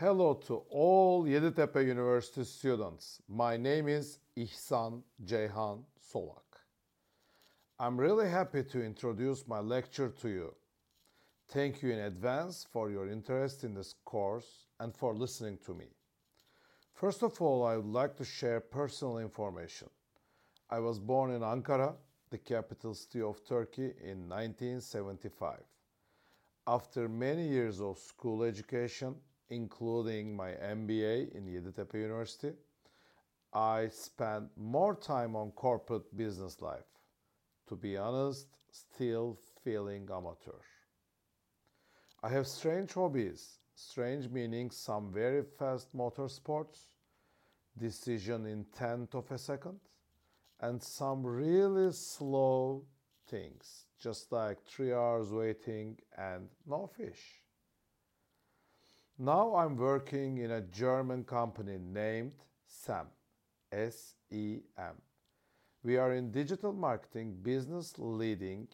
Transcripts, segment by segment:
Hello to all Yeditepe University students. My name is İhsan Ceyhan Solak. I'm really happy to introduce my lecture to you. Thank you in advance for your interest in this course and for listening to me. First of all, I would like to share personal information. I was born in Ankara, the capital city of Turkey, in 1975. After many years of school education, including my MBA in Yeditepe University, I spent more time on corporate business life. To be honest, still feeling amateur. I have strange hobbies, strange meaning some very fast motorsports, decision in tenth of a second, and some really slow things, just like three hours waiting and no fish. Now I'm working in a German company named SEM, S E M. We are in digital marketing, business leading,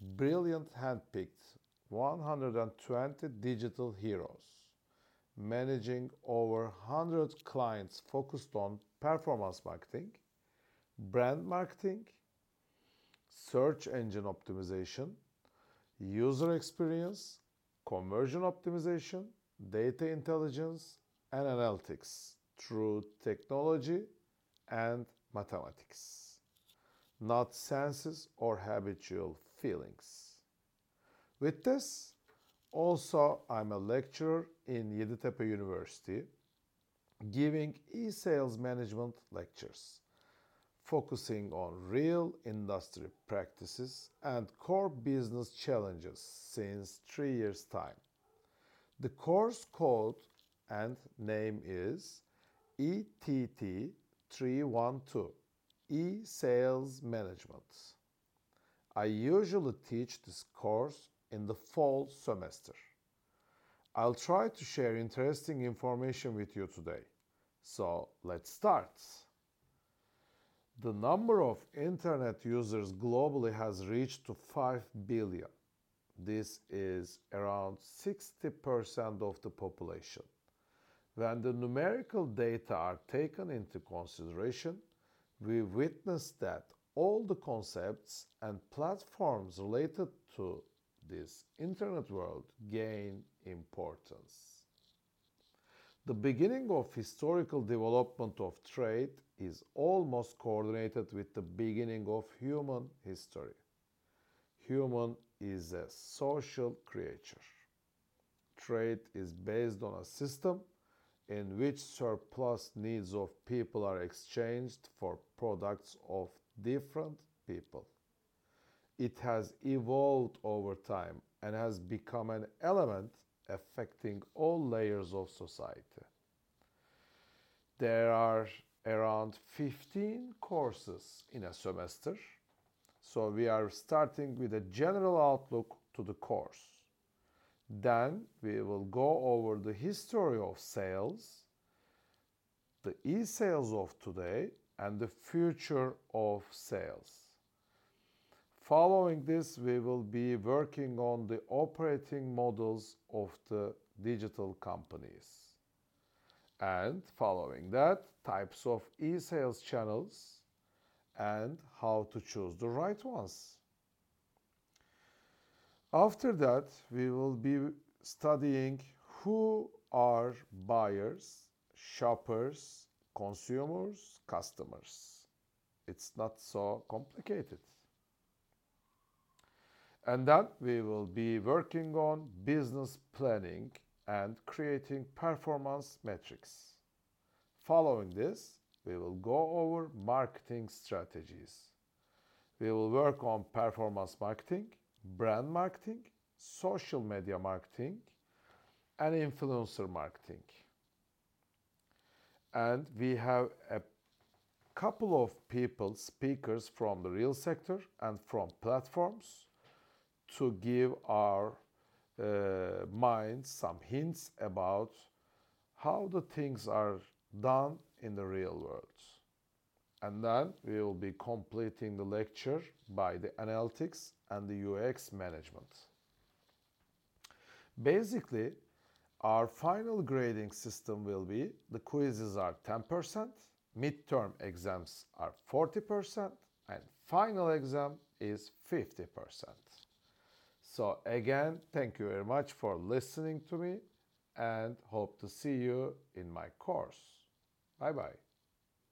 brilliant handpicked 120 digital heroes, managing over 100 clients focused on performance marketing, brand marketing, search engine optimization, user experience, conversion optimization, data intelligence, and analytics through technology and mathematics, not senses or habitual feelings. With this, also I'm a lecturer in Yeditepe University giving e-sales management lectures focusing on real industry practices and core business challenges since 3 years time. The course code and name is ETT312 E-Sales Management. I usually teach this course in the fall semester. I'll try to share interesting information with you today. So let's start. The number of internet users globally has reached to 5 billion. This is around 60% of the population. When the numerical data are taken into consideration, we witness that all the concepts and platforms related to this internet world gain importance. The beginning of historical development of trade is almost coordinated with the beginning of human history. Human is a social creature. Trade is based on a system in which surplus needs of people are exchanged for products of different people. It has evolved over time and has become an element affecting all layers of society. There are around 15 courses in a semester so we are starting with a general outlook to the course. Then we will go over the history of sales, the e-sales of today, and the future of sales. Following this, we will be working on the operating models of the digital companies. And following that, types of e-sales channels and how to choose the right ones. After that, we will be studying who are buyers, shoppers, consumers, customers. It's not so complicated. And then we will be working on business planning and creating performance metrics. Following this, we will go over marketing strategies. We will work on performance marketing, brand marketing, social media marketing, and influencer marketing. And we have a couple of people, speakers from the real sector and from platforms to give our uh, minds some hints about how the things are done in the real world. And then we will be completing the lecture by the analytics and the UX management. Basically, Our final grading system will be the quizzes are 10%, midterm exams are 40%, and final exam is 50%. So again, thank you very much for listening to me and hope to see you in my course. Bye bye.